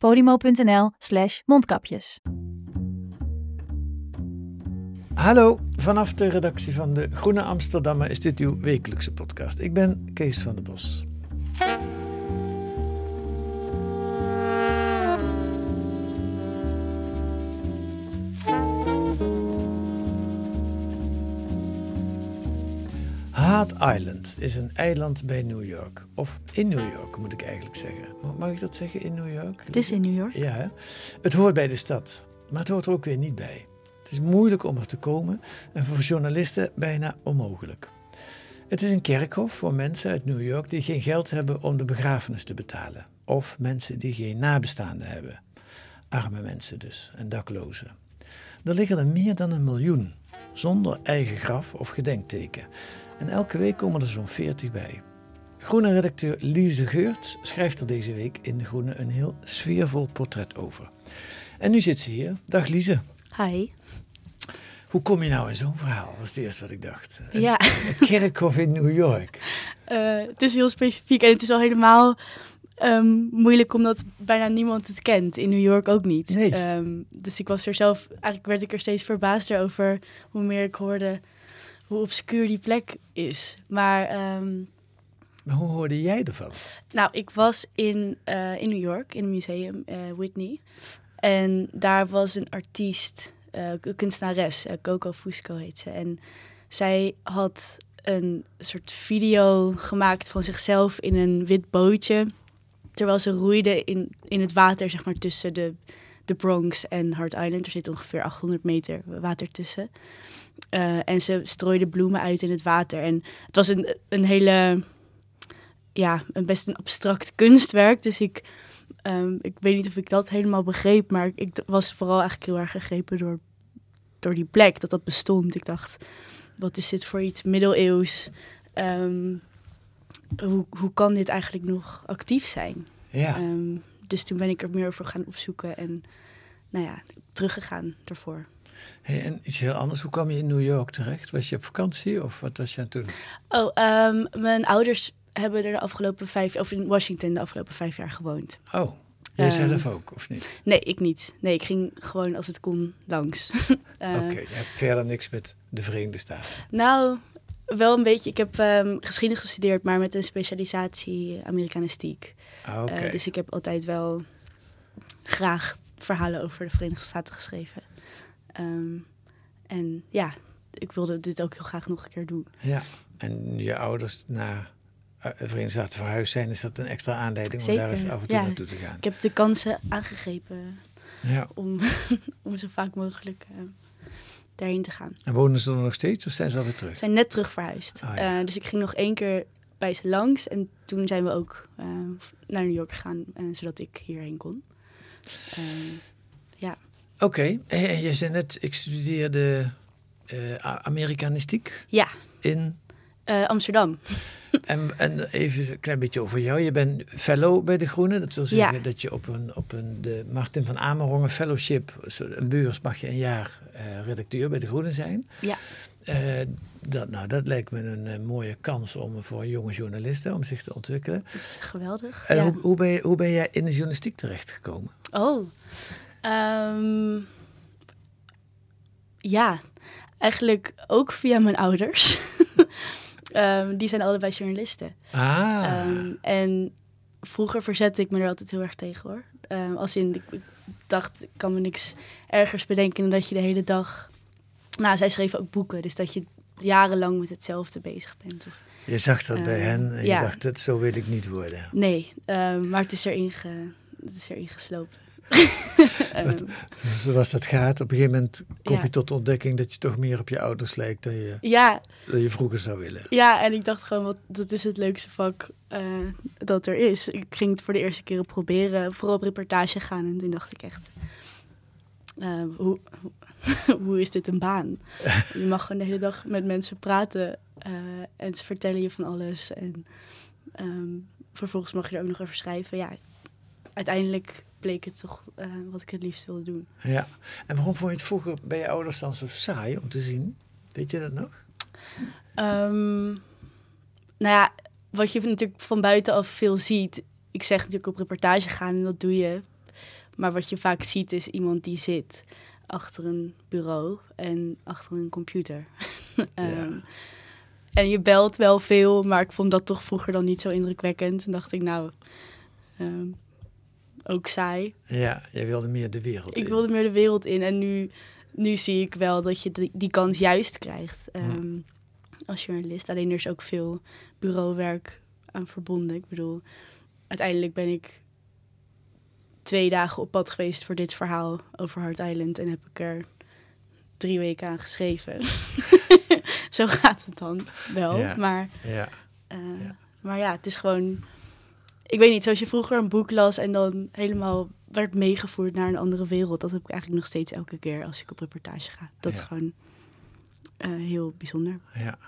podimo.nl slash mondkapjes. Hallo, vanaf de redactie van de Groene Amsterdammer is dit uw wekelijkse podcast. Ik ben Kees van der Bos. Hat Island is een eiland bij New York. Of in New York moet ik eigenlijk zeggen. Mag ik dat zeggen in New York? Het is in New York. Ja, hè? het hoort bij de stad, maar het hoort er ook weer niet bij. Het is moeilijk om er te komen en voor journalisten bijna onmogelijk. Het is een kerkhof voor mensen uit New York die geen geld hebben om de begrafenis te betalen. Of mensen die geen nabestaanden hebben. Arme mensen dus en daklozen. Er liggen er meer dan een miljoen, zonder eigen graf of gedenkteken. En elke week komen er zo'n 40 bij. Groene redacteur Lise Geurt schrijft er deze week in De Groene een heel sfeervol portret over. En nu zit ze hier. Dag Lise. Hi. Hoe kom je nou in zo'n verhaal? Dat is het eerste wat ik dacht. Een, Ja, een kerkhof in New York. eh, het is heel specifiek en het is al helemaal ehm, moeilijk omdat bijna niemand het kent. In New York ook niet. Nee. Ehm, dus ik was er zelf, eigenlijk werd ik er steeds verbaasder over hoe meer ik hoorde hoe obscuur die plek is. Maar ehm, hoe hoorde jij ervan? nou, ik was in, eh, in New York, in een museum, eh, Whitney. En daar was een artiest, een kunstenares, Coco Fusco heet ze. En zij had een soort video gemaakt van zichzelf in een wit bootje. Terwijl ze roeide in, in het water, zeg maar, tussen de, de Bronx en Hart Island. Er zit ongeveer 800 meter water tussen. Eh, en ze strooide bloemen uit in het water. En het was een, een hele ja, een best een abstract kunstwerk. Dus ik, ehm, ik weet niet of ik dat helemaal begreep. Maar ik was vooral eigenlijk heel erg gegrepen door, door die plek, dat dat bestond. Ik dacht, wat is dit voor iets middeleeuws? Ehm, hoe, hoe kan dit eigenlijk nog actief zijn? Ja. Ehm, dus toen ben ik er meer over gaan opzoeken en nou ja, teruggegaan daarvoor. Hey, en iets heel anders. Hoe kwam je in New York terecht? Was je op vakantie of wat was je aan het doen? Oh, ehm, mijn ouders hebben er de afgelopen vijf, of in Washington de afgelopen vijf jaar gewoond. Oh, jij Ehm, zelf ook, of niet? Nee, ik niet. Nee, ik ging gewoon als het kon langs. Eh, Oké, je hebt verder niks met de Verenigde Staten. Nou, wel een beetje. Ik heb ehm, geschiedenis gestudeerd, maar met een specialisatie Amerikanistiek. Ah, Oké. Eh, dus ik heb altijd wel graag verhalen over de Verenigde Staten geschreven. Ehm, en ja, ik wilde dit ook heel graag nog een keer doen. Ja, en je ouders naar eh, de Verenigde Staten verhuisd zijn, is dat een extra aanleiding om daar eens af en toe ja. naartoe te gaan? Ik heb de kansen aangegrepen Ja. om, om zo vaak mogelijk eh, daarheen te gaan. En wonen ze er nog steeds of zijn ze alweer terug? Ze zijn net terug verhuisd. Ah, ja. Eh, dus ik ging nog één keer bij ze langs. En toen zijn we ook eh, naar New York gegaan, eh, zodat ik hierheen kon. Eh, ja. Oké, en en je zei net, ik studeerde eh, A- Amerikanistiek ja, in... eh, Amsterdam. En, en even een klein beetje over jou. Je bent fellow bij De Groene. Dat wil zeggen Ja. dat je op een, op een de Martin van Amerongen fellowship, een beurs, mag je een jaar eh, redacteur bij De Groene zijn. Ja. Eh, dat, nou, dat lijkt me een eh, mooie kans om voor jonge journalisten om zich te ontwikkelen. Dat is geweldig. En ja. hoe, hoe, ben je, hoe ben jij in de journalistiek terechtgekomen? Oh. Ehm, ja, eigenlijk ook via mijn ouders. Ehm, die zijn allebei journalisten. Ah, Ehm, en vroeger verzette ik me er altijd heel erg tegen hoor. Als in, ik, ik dacht, ik kan me niks ergers bedenken dan dat je de hele dag... Nou, zij schreven ook boeken, dus dat je jarenlang met hetzelfde bezig bent. Of, Je zag dat bij hen en ja. je dacht, dat, zo wil ik niet worden. nee, maar het is erin, ge, het is erin geslopen. Ehm, Wat- Zoals dat gaat, op een gegeven moment kom Ja. je tot de ontdekking dat je toch meer op je ouders lijkt dan je, ja, dan je vroeger zou willen. Ja, en ik dacht gewoon, wat, dat is het leukste vak eh, dat er is. Ik ging het voor de eerste keer proberen, vooral op reportage gaan. En toen dacht ik echt, eh, hoe, hoe, hoe is dit een baan? je mag gewoon de hele dag met mensen praten eh, en ze vertellen je van alles. En ehm, vervolgens mag je er ook nog over schrijven. Ja, uiteindelijk bleek het toch eh, wat ik het liefst wilde doen. Ja. En waarom vond je het vroeger bij je ouders dan zo saai om te zien? Weet je dat nog? Ehm, nou ja, wat je natuurlijk van buitenaf veel ziet. Ik zeg natuurlijk op reportage gaan en dat doe je. Maar wat je vaak ziet is iemand die zit achter een bureau en achter een computer. Ehm, En je belt wel veel, maar ik vond dat toch vroeger dan niet zo indrukwekkend. En dacht ik, nou, ehm, ook saai. Ja, jij wilde meer de wereld Ik in. wilde meer de wereld in. En nu, nu zie ik wel dat je die, die kans juist krijgt ehm, als journalist. Alleen er is ook veel bureauwerk aan verbonden. Ik bedoel, uiteindelijk ben ik twee dagen op pad geweest voor dit verhaal over Hard Island. En heb ik er drie weken aan geschreven. Zo gaat het dan wel. Ja. Maar, Ja. eh, Ja. maar ja, het is gewoon... Ik weet niet, zoals je vroeger een boek las en dan helemaal werd meegevoerd naar een andere wereld. Dat heb ik eigenlijk nog steeds elke keer als ik op reportage ga. Dat is gewoon heel bijzonder. Ja.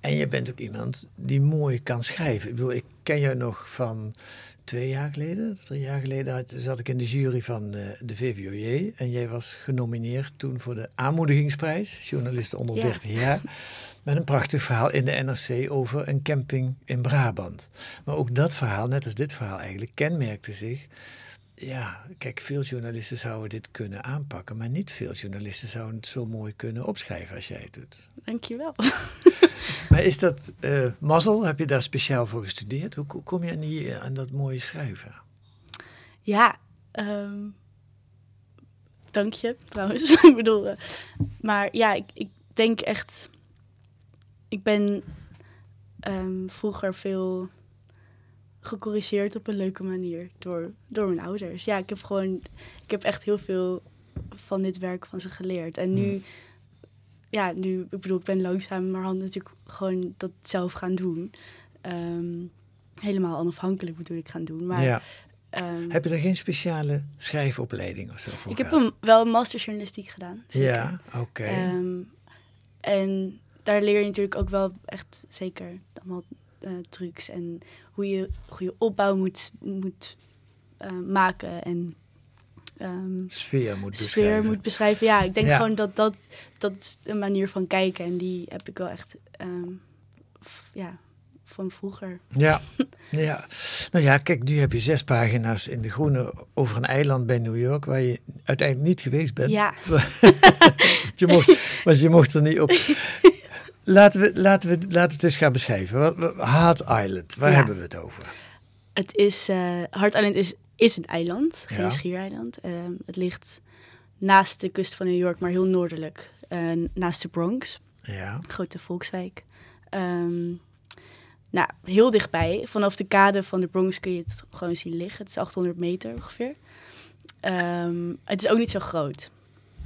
En je bent ook iemand die mooi kan schrijven. Ik bedoel, ik ken jou nog van twee jaar geleden, drie jaar geleden had- zat ik in de jury van eh, de VVOJ. En jij was genomineerd toen voor de aanmoedigingsprijs, journalisten onder Ja. 30 jaar. Met een prachtig verhaal in de NRC over een camping in Brabant. Maar ook dat verhaal, net als dit verhaal eigenlijk, kenmerkte zich. Ja, kijk, veel journalisten zouden dit kunnen aanpakken, maar niet veel journalisten zouden het zo mooi kunnen opschrijven als jij het doet. Dankjewel. Maar is dat eh mazzel? Heb je daar speciaal voor gestudeerd? Hoe ko- kom je aan, die, aan dat mooie schrijven? Ja, ehm, dank je trouwens. ik bedoel, eh, maar ja, ik, ik denk echt. Ik ben ehm, vroeger veel gecorrigeerd op een leuke manier door, door mijn ouders. Ja, ik heb gewoon, ik heb echt heel veel van dit werk van ze geleerd. En nu, ja, nu, ik bedoel, ik ben langzaam maar natuurlijk gewoon dat zelf gaan doen. Ehm, helemaal onafhankelijk bedoel ik gaan doen. Maar ja. ehm, Heb je er geen speciale schrijfopleiding of zo voor ik heb een, wel een master journalistiek gedaan. zeker. Ja, oké. Ehm, en daar leer je natuurlijk ook wel echt zeker allemaal trucs en hoe je goede opbouw moet, moet eh, maken en ehm, Sfeer moet sfeer beschrijven. moet beschrijven. Ja, ik denk Ja. gewoon dat dat, dat een manier van kijken en die heb ik wel echt ehm, f- ja, van vroeger. Ja, ja. Nou ja, kijk, nu heb je zes pagina's in de groene over een eiland bij New York waar je uiteindelijk niet geweest bent. Ja. Want je mocht, want je mocht er niet op. Laten we, laten, we, laten we het eens gaan beschrijven. Hard Island, waar Ja. hebben we het over? Het is, eh Hart Island is, is een eiland, geen Ja. schiereiland. Ehm, het ligt naast de kust van New York, maar heel noordelijk. eh, naast de Bronx, Ja, grote volkswijk. Ehm, nou, heel dichtbij. Vanaf de kade van de Bronx kun je het gewoon zien liggen. Het is 800 meter ongeveer. Ehm, het is ook niet zo groot,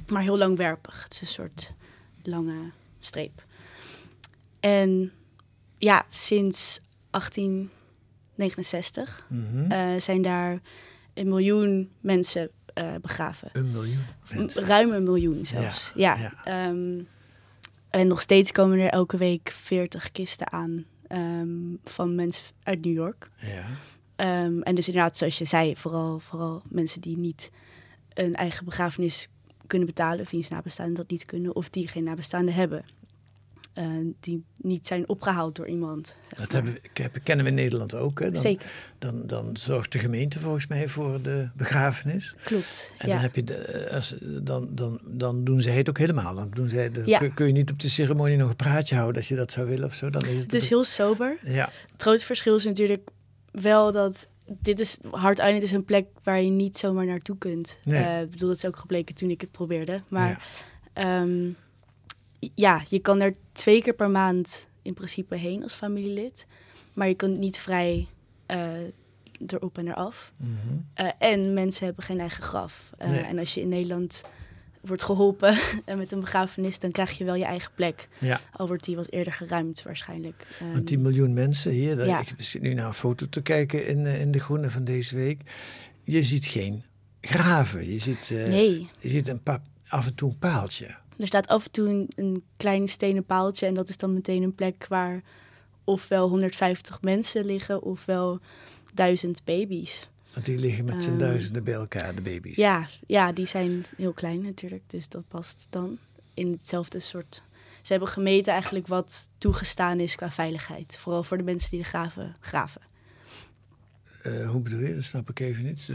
maar heel langwerpig. Het is een soort lange streep. En ja, sinds 1869 mhm. eh, zijn daar een miljoen mensen eh, begraven. een miljoen mensen. Ruim een miljoen zelfs. Ja. ja. ehm, en nog steeds komen er elke week 40 kisten aan ehm, van mensen uit New York. Ja. Ehm, en dus inderdaad, zoals je zei, vooral, vooral mensen die niet een eigen begrafenis kunnen betalen, of wiens nabestaanden dat niet kunnen, of die geen nabestaanden hebben. Eh, die niet zijn opgehaald door iemand. Dat hebben, we- kennen we in Nederland ook. Hè? Dan, Zeker, Dan, dan zorgt de gemeente volgens mij voor de begrafenis. klopt. En ja. dan, heb je de, als, dan, dan, dan doen zij het ook helemaal. Dan doen zij de, Ja. kun, kun je niet op de ceremonie nog een praatje houden als je dat zou willen of zo. Dan is het, is heel sober. Ja, Het grote verschil is natuurlijk wel dat dit is, Hard Island is een plek waar je niet zomaar naartoe kunt. Nee. Eh, ik bedoel, dat is ook gebleken toen ik het probeerde. Maar ja. Ja, je kan er twee keer per maand in principe heen als familielid. Maar je kunt niet vrij uh, erop en eraf. Mhm. Uh, en mensen hebben geen eigen graf. Uh, Nee. En als je in Nederland wordt geholpen en met een begrafenis, dan krijg je wel je eigen plek. Ja. Al wordt die wat eerder geruimd waarschijnlijk. Um, Want 10 miljoen mensen hier, ja. ik zit nu naar een foto te kijken in, eh, in de Groene van deze week. Je ziet geen graven. Je ziet, eh, nee, je ziet een paar, af en toe een paaltje. Er staat af en toe een, een klein stenen paaltje en dat is dan meteen een plek waar ofwel 150 mensen liggen ofwel duizend baby's. Want die liggen met z'n Ehm, duizenden bij elkaar, de baby's. Ja, ja, die zijn heel klein natuurlijk, dus dat past dan in hetzelfde soort. Ze hebben gemeten eigenlijk wat toegestaan is qua veiligheid, vooral voor de mensen die de graven graven. Eh, hoe bedoel je? Dat snap ik even niet.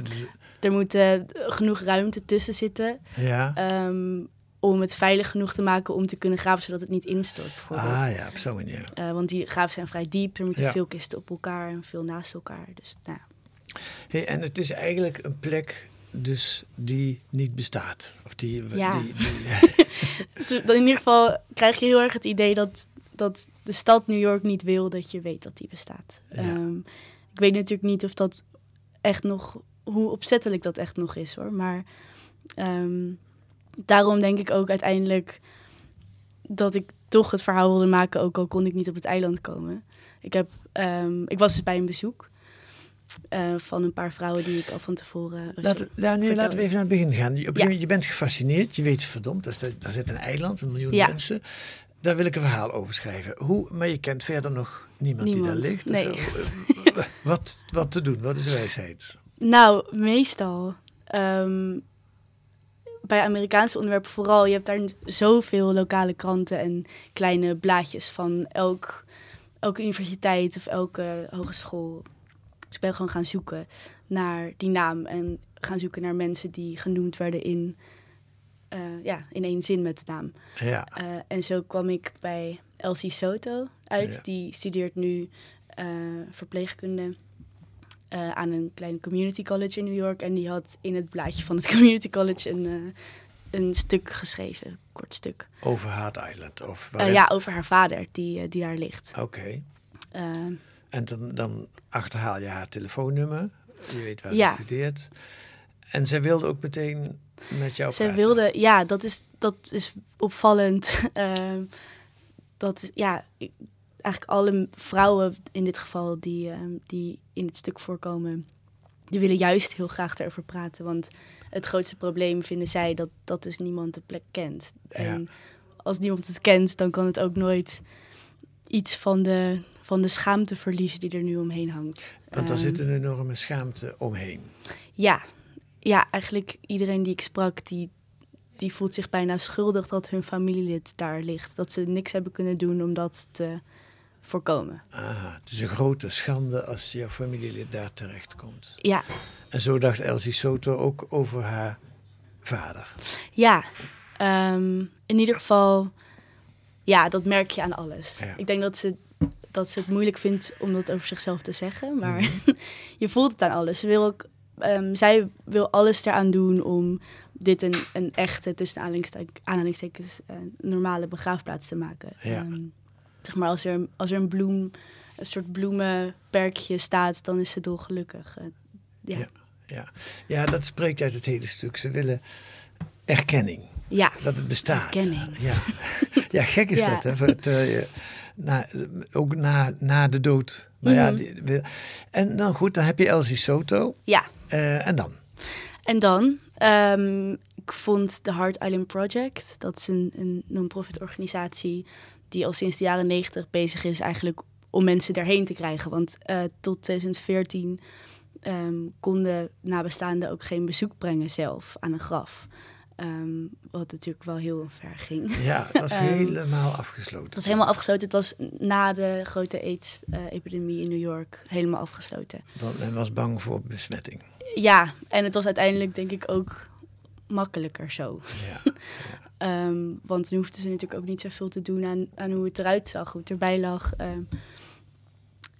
Er moet eh, genoeg ruimte tussen zitten Ja. ehm, om het veilig genoeg te maken om te kunnen graven zodat het niet instort. Bijvoorbeeld. ah ja, op zo'n manier. Eh, want die graven zijn vrij diep, er moeten Ja. veel kisten op elkaar en veel naast elkaar. Dus nou, Hey, en het is eigenlijk een plek dus die niet bestaat. Of die... Ja. die, die Dus in ieder geval krijg je heel erg het idee dat, dat de stad New York niet wil dat je weet dat die bestaat. Ja. Ehm, ik weet natuurlijk niet of dat echt nog, hoe opzettelijk dat echt nog is hoor. Maar ehm, daarom denk ik ook uiteindelijk dat ik toch het verhaal wilde maken, ook al kon ik niet op het eiland komen. Ik, heb, ehm, ik was dus bij een bezoek eh, van een paar vrouwen die ik al van tevoren. Laten, ja, nee, vertel. laten we even naar het begin gaan. Je, Ja. je, bent gefascineerd. Je weet, verdomd, daar, daar zit een eiland, een miljoen Ja. mensen. Daar wil ik een verhaal over schrijven. Hoe, maar je kent verder nog niemand, die daar ligt. nee. zo. Eh, wat, wat te doen? Wat is wijsheid? Nou, meestal. ehm, bij Amerikaanse onderwerpen vooral. Je hebt daar zoveel lokale kranten en kleine blaadjes van elk, elke universiteit of elke hogeschool. Dus ik ben gewoon gaan zoeken naar die naam en gaan zoeken naar mensen die genoemd werden in, eh, ja, in één zin met de naam. Ja, Eh, en zo kwam ik bij Elsie Soto uit. Ja. Die studeert nu eh, verpleegkunde eh, aan een klein community college in New York. En die had in het blaadje van het community college een, eh, een stuk geschreven, een kort stuk. over Hard Island. Of Eh, waarin- ja, over haar vader, die, die daar ligt. Oké. En dan, dan achterhaal je haar telefoonnummer. Je weet waar Ja. ze studeert. En zij wilde ook meteen met jou Zij praten. wilde, ja, dat is, dat is opvallend. Ehm, dat ja, eigenlijk alle vrouwen in dit geval die, ehm, die in het stuk voorkomen, die willen juist heel graag erover praten. Want het grootste probleem vinden zij dat, dat dus niemand de plek kent. En als niemand het kent, dan kan het ook nooit iets van de, van de schaamte verliezen die er nu omheen hangt. Want daar Ehm, zit een enorme schaamte omheen. ja, ja, eigenlijk iedereen die ik sprak, die, die voelt zich bijna schuldig dat hun familielid daar ligt. Dat ze niks hebben kunnen doen om dat te voorkomen. Ah, het is een grote schande als jouw familielid daar terechtkomt. Ja, En zo dacht Elsie Soto ook over haar vader. ja. Ehm, in ieder geval, ja, dat merk je aan alles. Ja. Ik denk dat ze, dat ze het moeilijk vindt om dat over zichzelf te zeggen, maar Mhm. je voelt het aan alles. Ze wil ook, ehm, zij wil alles eraan doen om dit een, een echte, tussen aanhalingstek- aanhalingstekens, eh, normale begraafplaats te maken. Ja. Ehm, zeg maar, als er, als er een bloem, een soort bloemenperkje staat, dan is ze dolgelukkig. Eh, ja. Ja. Ja. ja, dat spreekt uit het hele stuk. Ze willen erkenning. ja. Dat het bestaat. Erkenning. Ja, ja gek is Ja. dat. Hè? Voor- je, na, ook na, na de dood. Maar ja, Mhm. die- en dan goed, dan heb je Elsie Soto. ja. Eh, en dan? En dan, ehm, ik vond de Heart Island Project, dat is een, een non-profit organisatie die al sinds de jaren negentig bezig is eigenlijk om mensen daarheen te krijgen. Want eh, tot 2014 ehm, konden nabestaanden ook geen bezoek brengen zelf aan een graf. Ehm, wat natuurlijk wel heel ver ging. Ja, het was Ehm, helemaal afgesloten. Het was helemaal afgesloten. Het was na de grote AIDS-epidemie in New York helemaal afgesloten. Want men was bang voor besmetting. Ja, en het was uiteindelijk denk ik ook makkelijker zo. Ja. Ehm, want nu hoefden ze natuurlijk ook niet zoveel te doen aan, aan hoe het eruit zag, hoe het erbij lag. Ehm,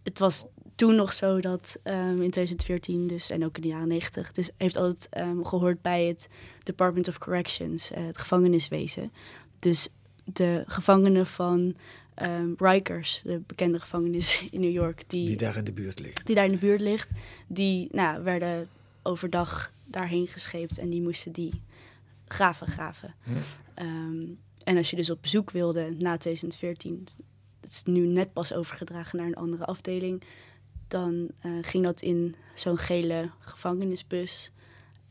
het was toen nog zo dat ehm, in 2014, dus en ook in de jaren 90, dus heeft altijd gehoord bij het Department of Corrections, eh, het gevangeniswezen. Dus de gevangenen van Rikers, de bekende gevangenis in New York, die, Die daar in de buurt ligt. die daar in de buurt ligt, die nou, werden overdag daarheen gescheept en die moesten die graven graven. Hm. Ehm, en als je dus op bezoek wilde na 2014, het is nu net pas overgedragen naar een andere afdeling, dan eh, ging dat in zo'n gele gevangenisbus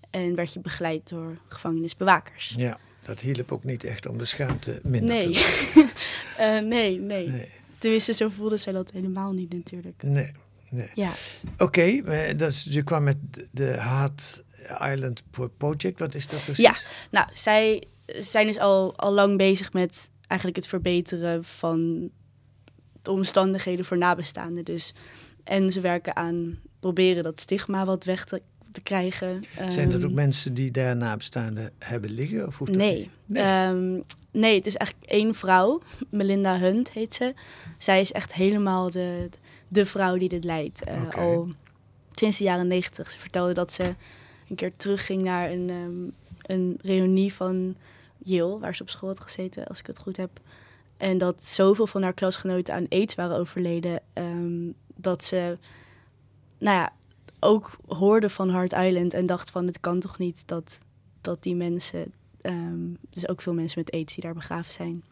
en werd je begeleid door gevangenisbewakers. Ja, dat hielp ook niet echt om de schaamte minder Nee. te Eh, nee, nee, Nee. Tenminste, zo voelde zij dat helemaal niet natuurlijk. Nee, nee. Ja, Oké, dat is- je kwam met de Heart Island Pro- Project. Wat is dat precies? Ja. nou, zij zijn dus al, al lang bezig met eigenlijk het verbeteren van de omstandigheden voor nabestaanden. Dus, en ze werken aan proberen dat stigma wat weg te, te krijgen. Zijn dat Ehm, ook mensen die daar nabestaanden hebben liggen? Of hoeft Nee. Nee. Nee. nee, het is eigenlijk één vrouw. Melinda Hunt heet ze. Zij is echt helemaal de, de vrouw die dit leidt. Oké. Al sinds de jaren negentig. Ze vertelde dat ze een keer terugging naar een, ehm, een reunie van Yale, waar ze op school had gezeten, als ik het goed heb. En dat zoveel van haar klasgenoten aan aids waren overleden, ehm, dat ze, nou ja, ook hoorde van Hart Island en dacht van, het kan toch niet dat, dat die mensen, ehm, dus ook veel mensen met aids die daar begraven zijn,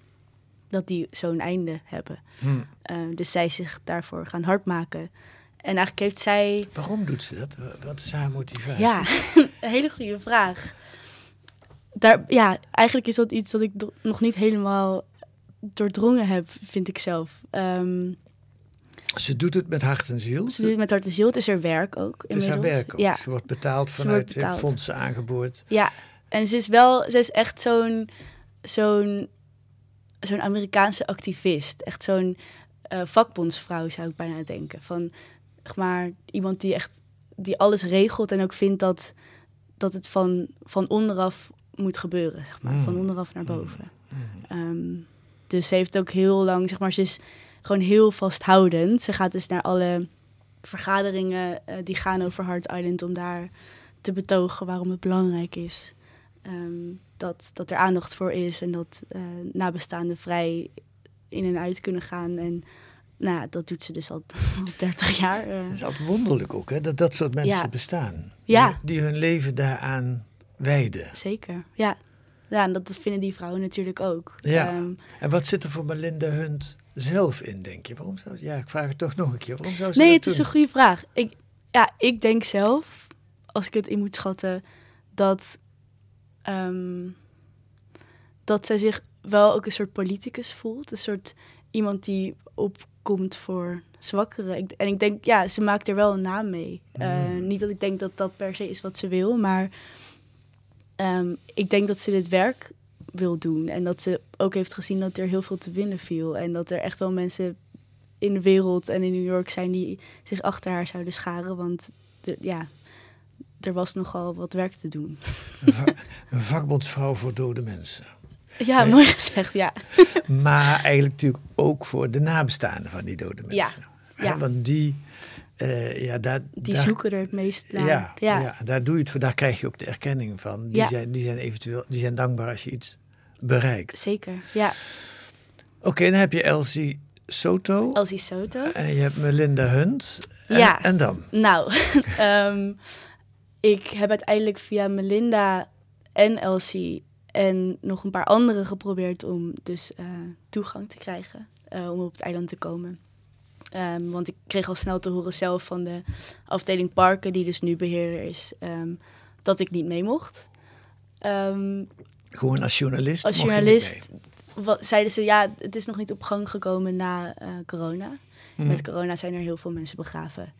dat die zo'n einde hebben. Hm. Dus zij zich daarvoor gaan hard maken. En eigenlijk heeft zij Waarom doet ze dat? Wat is haar motivatie? ja, een hele goede vraag. Daar, ja, eigenlijk is dat iets dat ik nog niet helemaal doordrongen heb, vind ik zelf. Ehm, Ze doet het met hart en ziel. ze doet het met hart en ziel. Het is haar werk ook. het is haar werk ook. Ja, Ze wordt betaald vanuit wordt fondsen aangeboord. ja, en ze is wel, ze is echt zo'n zo'n zo'n Amerikaanse activist. Echt zo'n eh, vakbondsvrouw zou ik bijna denken. Van, maar, iemand die echt die alles regelt en ook vindt dat, dat het van, van onderaf moet gebeuren, zeg maar. Mm. Van onderaf naar boven. Ehm, dus ze heeft ook heel lang, zeg maar, ze is gewoon heel vasthoudend. Ze gaat dus naar alle vergaderingen eh, die gaan over Hart Island om daar te betogen waarom het belangrijk is. Ehm, dat, dat er aandacht voor is en dat eh, nabestaanden vrij in en uit kunnen gaan. En nou, dat doet ze dus al, al 30 jaar. eh. Het is altijd wonderlijk ook, hè, dat dat soort mensen Ja. bestaan. Ja. Die, die hun leven daaraan wijden. Zeker, ja. Ja, en dat, vinden die vrouwen natuurlijk ook. Ja. Ehm, En wat zit er voor Melinda Hunt zelf in, denk je? Waarom zou Ja, ik vraag het toch nog een keer. Waarom zou ze nee, het is een goede vraag. Ik, ja, ik denk zelf, als ik het in moet schatten, dat, ehm, dat zij zich wel ook een soort politicus voelt. Een soort iemand die opkomt voor zwakkeren. Ik, en ik denk, ja, ze maakt er wel een naam mee. Eh, niet dat ik denk dat dat per se is wat ze wil, maar ehm, ik denk dat ze dit werk wil doen. En dat ze ook heeft gezien dat er heel veel te winnen viel. En dat er echt wel mensen in de wereld en in New York zijn die zich achter haar zouden scharen. Want de, ja, er was nogal wat werk te doen. Een, va- een vakbondsvrouw voor dode mensen. Ja, Nee. mooi gezegd, ja. Maar eigenlijk natuurlijk ook voor de nabestaanden van die dode mensen. Ja. Want die, eh, ja, daar, Die daar, zoeken er het meest naar. Ja, ja. ja. daar doe je het voor. Daar krijg je ook de erkenning van. Die, Ja. zijn, die zijn eventueel die zijn dankbaar als je iets bereikt. zeker. Ja, Oké, dan heb je Elsie Soto. Elsie Soto. En je hebt Melinda Hunt. En, Ja. en dan? Nou, ehm, ik heb uiteindelijk via Melinda en Elsie en nog een paar anderen geprobeerd om dus eh, toegang te krijgen eh, om op het eiland te komen. Ehm, want ik kreeg al snel te horen zelf van de afdeling parken, die dus nu beheerder is, ehm, dat ik niet mee mocht. Ehm, Gewoon als journalist? als journalist zeiden ze, ja, het is nog niet op gang gekomen na eh, corona. mee. Met corona zijn er heel veel mensen begraven.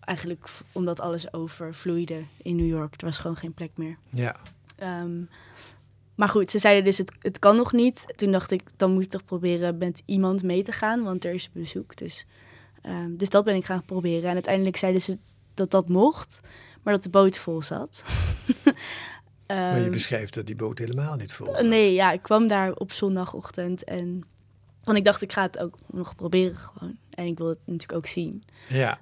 Eigenlijk omdat alles overvloeide in New York. Er was gewoon geen plek meer. Ja. Ehm, maar goed, ze zeiden dus, het, het kan nog niet. Toen dacht ik, dan moet ik toch proberen met iemand mee te gaan, want er is bezoek. Dus, ehm, dus dat ben ik gaan proberen. En uiteindelijk zeiden ze dat dat mocht, maar dat de boot vol zat. Maar je Ehm, beschrijft dat die boot helemaal niet vol zat. Nee, ja, ik kwam daar op zondagochtend en Want ik dacht, ik ga het ook nog proberen gewoon. En ik wil het natuurlijk ook zien. Ja.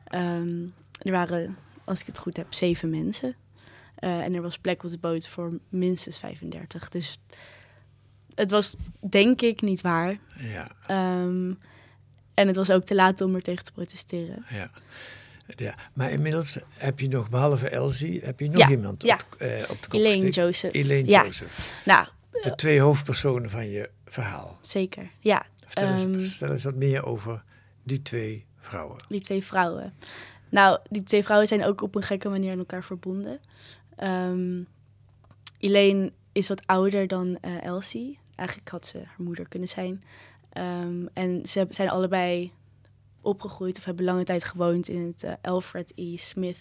Er waren, als ik het goed heb, zeven mensen. Eh, en er was plek op de boot voor minstens 35. Dus het was denk ik niet waar. Ja. Ehm, en het was ook te laat om er tegen te protesteren. Ja. Ja, maar inmiddels heb je nog, behalve Elsie, heb je nog Ja, iemand ja. op, eh, op de kop Elaine getikt. Joseph. Elaine Ja. Joseph. Nou, De twee hoofdpersonen van je verhaal. zeker. Ja, Vertel, Ehm, eens, vertel eens wat meer over die twee vrouwen. die twee vrouwen. Nou, die twee vrouwen zijn ook op een gekke manier aan elkaar verbonden. Ehm Elaine is wat ouder dan eh, Elsie. Eigenlijk had ze haar moeder kunnen zijn. Ehm, en ze zijn allebei opgegroeid of hebben lange tijd gewoond in het eh, Alfred E. Smith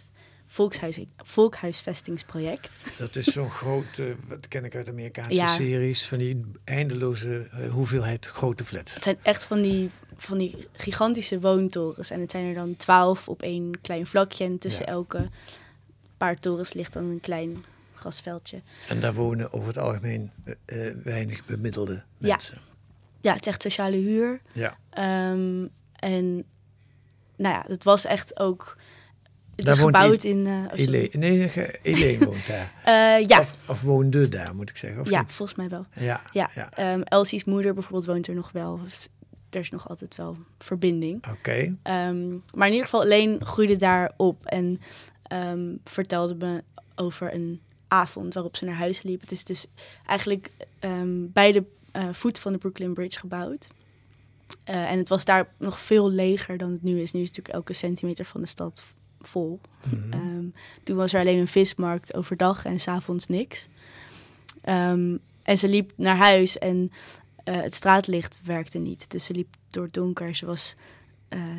volkshuis, volkhuisvestingsproject. Dat is zo'n groot, eh, wat ken ik uit Amerikaanse Ja. series, van die eindeloze eh, hoeveelheid grote flats. Het zijn echt van die, van die gigantische woontorens. En het zijn er dan twaalf op één klein vlakje. En tussen Ja. elke paar torens ligt dan een klein grasveldje. En daar wonen over het algemeen eh, eh, weinig bemiddelde Ja. mensen. Ja, het is echt sociale huur. Ja. Ehm, en nou ja, het was echt ook... Het Daar is gebouwd in... Elaine, nee, woont daar. Ja, Of, of woonde daar, moet ik zeggen. Of ja niet? volgens mij wel. Ja. Ja, ja. Ehm, Elsie's moeder bijvoorbeeld woont er nog wel. Dus er is nog altijd wel verbinding. Oké. Ehm, maar in ieder geval alleen groeide daar op en ehm, vertelde me over een avond waarop ze naar huis liep. Het is dus eigenlijk ehm, bij de eh, voet van de Brooklyn Bridge gebouwd. Eh, en het was daar nog veel leger dan het nu is. Nu is natuurlijk elke centimeter van de stad vol. Mhm. Ehm, toen was er alleen een vismarkt overdag en s'avonds niks. En ze liep naar huis en eh, het straatlicht werkte niet. Dus ze liep door het donker. Ze was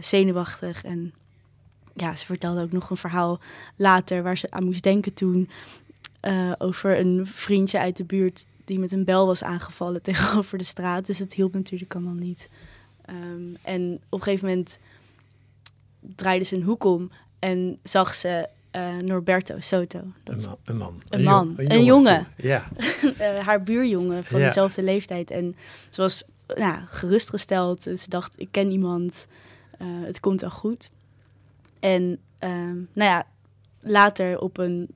zenuwachtig. En ja, ze vertelde ook nog een verhaal later waar ze aan moest denken toen. eh, over een vriendje uit de buurt die met een bel was aangevallen tegenover de straat. Dus het hielp natuurlijk allemaal niet. Ehm, en op een gegeven moment draaide ze een hoek om en zag ze eh, Norberto Soto. Dat Een man. Een, man. Een man. Een jongen. Ja. eh, haar buurjongen van Ja. dezelfde leeftijd. En ze was nou, gerustgesteld. Ze dacht, ik ken iemand. het komt wel goed. En ehm, nou ja, later op een,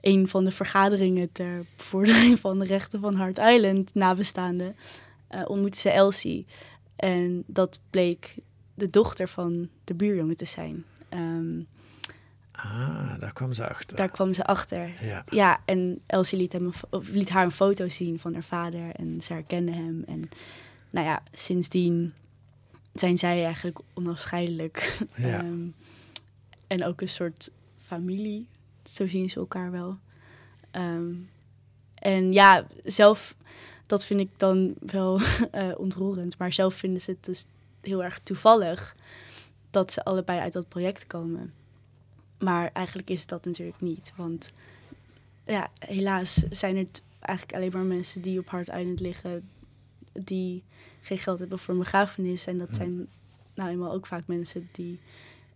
een van de vergaderingen ter bevordering van de rechten van Hart Island nabestaande eh ontmoette ze Elsie. En dat bleek de dochter van de buurjongen te zijn. Ehm, Ah, daar kwam ze achter. daar kwam ze achter. Ja. Ja, en Elsie liet, hem of liet haar een foto zien van haar vader en ze herkende hem. En nou ja, sindsdien zijn zij eigenlijk onafscheidelijk. Ja. Ehm, en ook een soort familie, zo zien ze elkaar wel. Ehm, en ja, zelf, dat vind ik dan wel eh, ontroerend. Maar zelf vinden ze het dus heel erg toevallig dat ze allebei uit dat project komen. Maar eigenlijk is dat natuurlijk niet. Want ja, helaas zijn het eigenlijk alleen maar mensen die op Hard Island liggen... die geen geld hebben voor een begrafenis. En dat Ja. zijn nou eenmaal ook vaak mensen die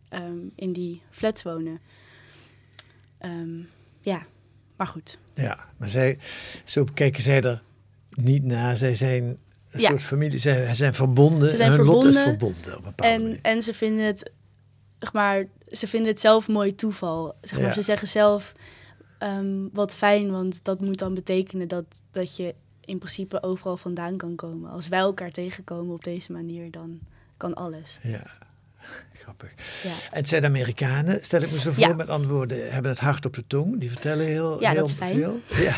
ehm, in die flats wonen. Ehm, ja, maar goed. Ja, maar zij, zo kijken zij er niet naar. Zij zijn een Ja. soort familie. Zij zijn verbonden. Ze zijn Hun lot is verbonden. op een bepaalde En, manier. en ze vinden het, zeg maar, ze vinden het zelf mooi toeval. Zeg maar, Ja. Ze zeggen zelf, ehm, wat fijn, want dat moet dan betekenen dat, dat je in principe overal vandaan kan komen. Als wij elkaar tegenkomen op deze manier, dan kan alles. Ja, grappig. Ja, En het zijn Amerikanen, stel ik me zo voor, Ja. met andere woorden, hebben het hart op de tong. Die vertellen heel, Ja, heel dat is fijn. veel. Ja.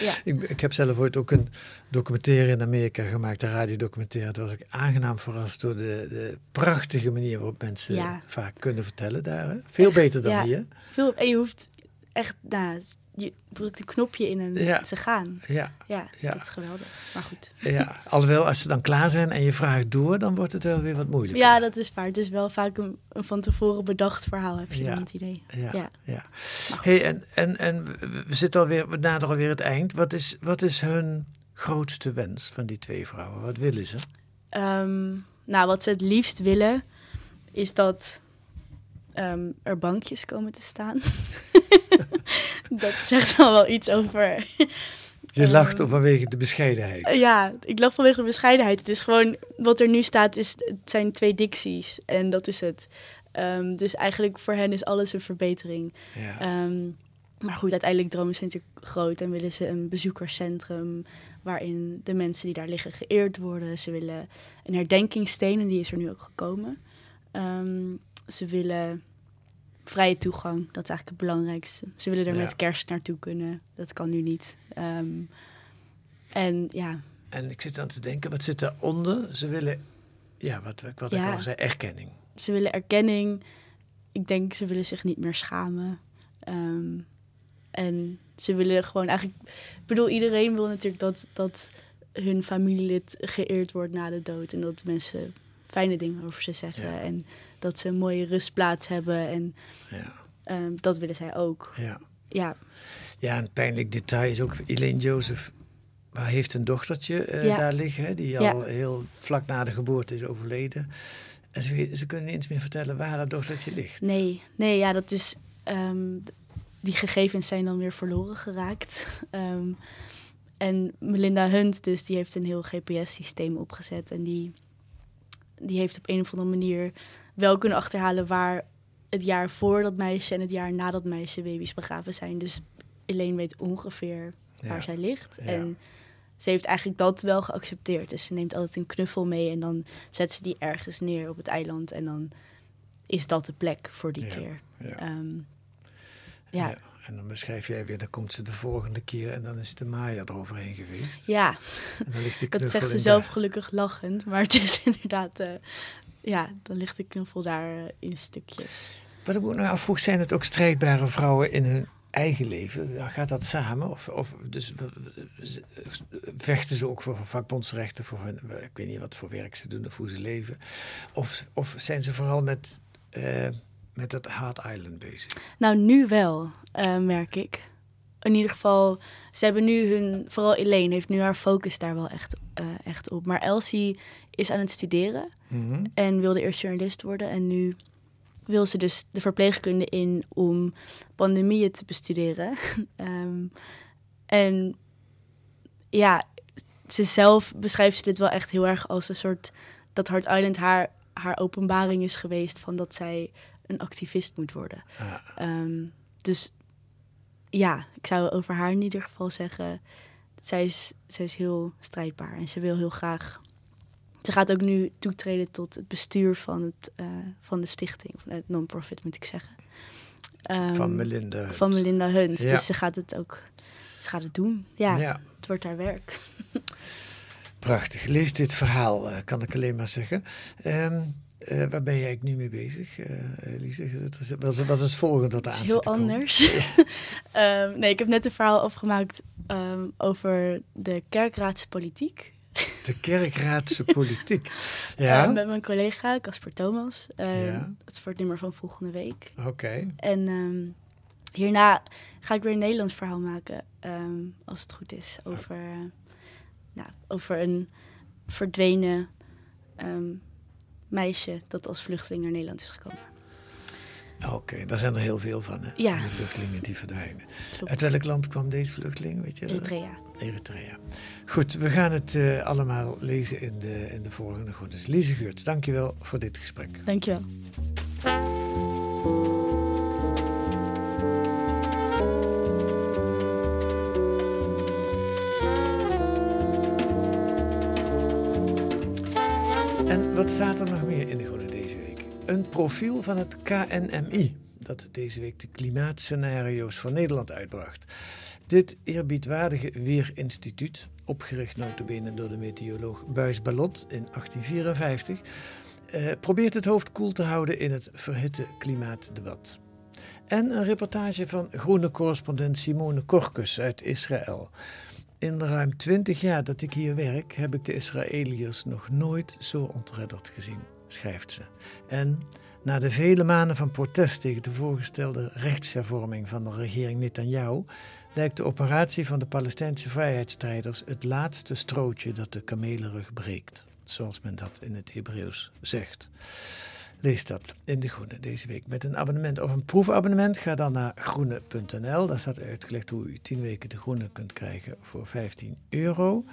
Ja. ik, ik heb zelf ooit ook een documentaire in Amerika gemaakt, een radiodocumentaire. Toen was ik aangenaam verrast door de, de prachtige manier waarop mensen vaak kunnen vertellen daar. Hè? Veel Echt, beter dan ja. hier. Veel, en je hoeft echt, nou, je drukt een knopje in en Ja. ze gaan. Ja, Ja, Ja. dat is geweldig. Maar goed. ja, alhoewel als ze dan klaar zijn en je vraagt door, dan wordt het wel weer wat moeilijker. Ja, dat is waar. Het is wel vaak een, een van tevoren bedacht verhaal, heb je Ja. dan het idee. Ja, Ja. Hey, en, en, en we- we zitten alweer, we naderen alweer het eind. Wat is, wat is hun grootste wens van die twee vrouwen? Wat willen ze? Ehm, nou, wat ze het liefst willen, is dat ehm, er bankjes komen te staan. dat zegt dan wel iets over Je lacht Ehm, vanwege de bescheidenheid. Ja, ik lach vanwege de bescheidenheid. Het is gewoon, wat er nu staat, is, het zijn twee dicties. En dat is het. Ehm, dus eigenlijk voor hen is alles een verbetering. Ja. Ehm, maar goed, uiteindelijk dromen ze natuurlijk groot en willen ze een bezoekerscentrum waarin de mensen die daar liggen geëerd worden. Ze willen een herdenkingssteen en die is er nu ook gekomen. Ehm, ze willen vrije toegang, dat is eigenlijk het belangrijkste. Ze willen er Ja. met kerst naartoe kunnen, dat kan nu niet. Ehm, en ja, En ik zit aan te denken, wat zit daaronder? Ze willen, ja, wat, wat ik al zei, erkenning. ze willen erkenning. Ik denk ze willen zich niet meer schamen. Ehm, en ze willen gewoon eigenlijk. Ik bedoel, iedereen wil natuurlijk dat, dat hun familielid geëerd wordt na de dood. En dat mensen fijne dingen over ze zeggen. Ja. En dat ze een mooie rustplaats hebben. En Ja, ehm, dat willen zij ook. ja. Ja, ja, een pijnlijk detail is ook, Elaine Joseph waar heeft een dochtertje eh, Ja. daar liggen, hè, die al heel vlak na de geboorte is overleden. En ze, ze kunnen niet eens meer vertellen waar haar dochtertje ligt. nee, nee, ja, dat is. ehm, die gegevens zijn dan weer verloren geraakt. Ehm, en Melinda Hunt, dus, die heeft een heel GPS-systeem opgezet. En die, die heeft op een of andere manier wel kunnen achterhalen waar het jaar voor dat meisje en het jaar na dat meisje baby's begraven zijn. Dus Elaine weet ongeveer waar Ja. zij ligt. Ja. En ze heeft eigenlijk dat wel geaccepteerd. Dus ze neemt altijd een knuffel mee en dan zet ze die ergens neer op het eiland. En dan is dat de plek voor die Ja, keer. ja. Ehm, ja. En dan beschrijf jij weer, dan komt ze de volgende keer en dan is de Maya eroverheen geweest. ja, En dan ligt die dat zegt ze zelf daar. gelukkig lachend. Maar het is inderdaad, eh, ja, dan ligt de knuffel daar eh, in stukjes. Wat ik me nog afvroeg, zijn het ook strijdbare vrouwen in hun eigen leven? Gaat dat samen? Of, of dus, vechten ze ook voor vakbondsrechten? Voor hun, ik weet niet wat voor werk ze doen of hoe ze leven. Of, of zijn ze vooral met, eh, met het Hard Island bezig? Nou, nu wel, eh, merk ik. In ieder geval, ze hebben nu hun, vooral Elaine heeft nu haar focus daar wel echt, eh, echt op. Maar Elsie is aan het studeren Mhm. en wilde eerst journalist worden. En nu wil ze dus de verpleegkunde in om pandemieën te bestuderen. Ehm, en ja, ze zelf beschrijft ze dit wel echt heel erg als een soort dat Hard Island haar, haar openbaring is geweest van dat zij een activist moet worden. Ah, Ehm, dus ja, ik zou over haar in ieder geval zeggen, zij is, zij is heel strijdbaar en ze wil heel graag. Ze gaat ook nu toetreden tot het bestuur van, het, eh, van de stichting, of het non-profit moet ik zeggen. Ehm, van Melinda. Hunt. van Melinda Hunt. Ja. Dus ze gaat het ook ze gaat het doen. Ja, ja. het wordt haar werk. Prachtig. Lees dit verhaal, eh, kan ik alleen maar zeggen. Ehm, eh, waar ben jij nu mee bezig, eh Elise? Wat is, wat is het volgende dat Het aan is heel anders. Ehm, nee, ik heb net een verhaal afgemaakt ehm, over de kerkraadse politiek. De kerkraadse politiek. Ja, Eh, met mijn collega Casper Thomas. Ehm, Ja. Dat is voor het nummer van volgende week. oké. En ehm, hierna ga ik weer een Nederlands verhaal maken, ehm, als het goed is, over, eh, nou, over een verdwenen ehm, meisje dat als vluchteling naar Nederland is gekomen. Oké, daar zijn er heel veel van, hè? Ja. Vluchtelingen die verdwijnen. Klopt. Uit welk land kwam deze vluchteling, weet je? Eritrea. Eritrea. Goed, we gaan het eh, allemaal lezen in de, in de volgende goed. Dus Lise Geurts, dankjewel voor dit gesprek. Dankjewel. Wat staat er nog meer in de Groene deze week? Een profiel van het KNMI, dat deze week de klimaatscenario's voor Nederland uitbracht. Dit eerbiedwaardige Weerinstituut, opgericht notabene door de meteoroloog Buis Ballot in 1854, eh, probeert het hoofd koel te houden in het verhitte klimaatdebat. En een reportage van groene correspondent Simone Korkus uit Israël. In de ruim twintig jaar dat ik hier werk, heb ik de Israëliërs nog nooit zo ontredderd gezien, schrijft ze. En na de vele maanden van protest tegen de voorgestelde rechtshervorming van de regering Netanyahu, lijkt de operatie van de Palestijnse vrijheidsstrijders het laatste strootje dat de kamelenrug breekt, zoals men dat in het Hebreeuws zegt. Lees dat in De Groene deze week. Met een abonnement of een proefabonnement ga dan naar groene.nl. Daar staat uitgelegd hoe u 10 weken De Groene kunt krijgen voor 15 euro.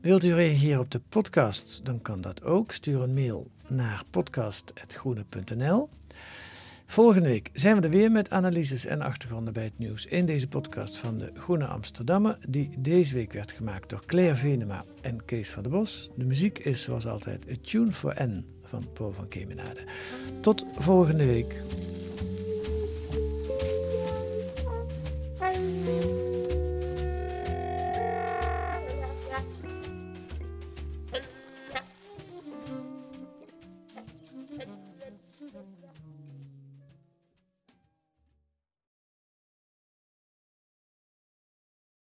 Wilt u reageren op de podcast, dan kan dat ook. Stuur een mail naar podcast.groene.nl. Volgende week zijn we er weer met analyses en achtergronden bij het nieuws in deze podcast van de Groene Amsterdammer, die deze week werd gemaakt door Claire Venema en Kees van der Bos. De muziek is zoals altijd A Tune for N van Paul van Kemenade. Tot volgende week.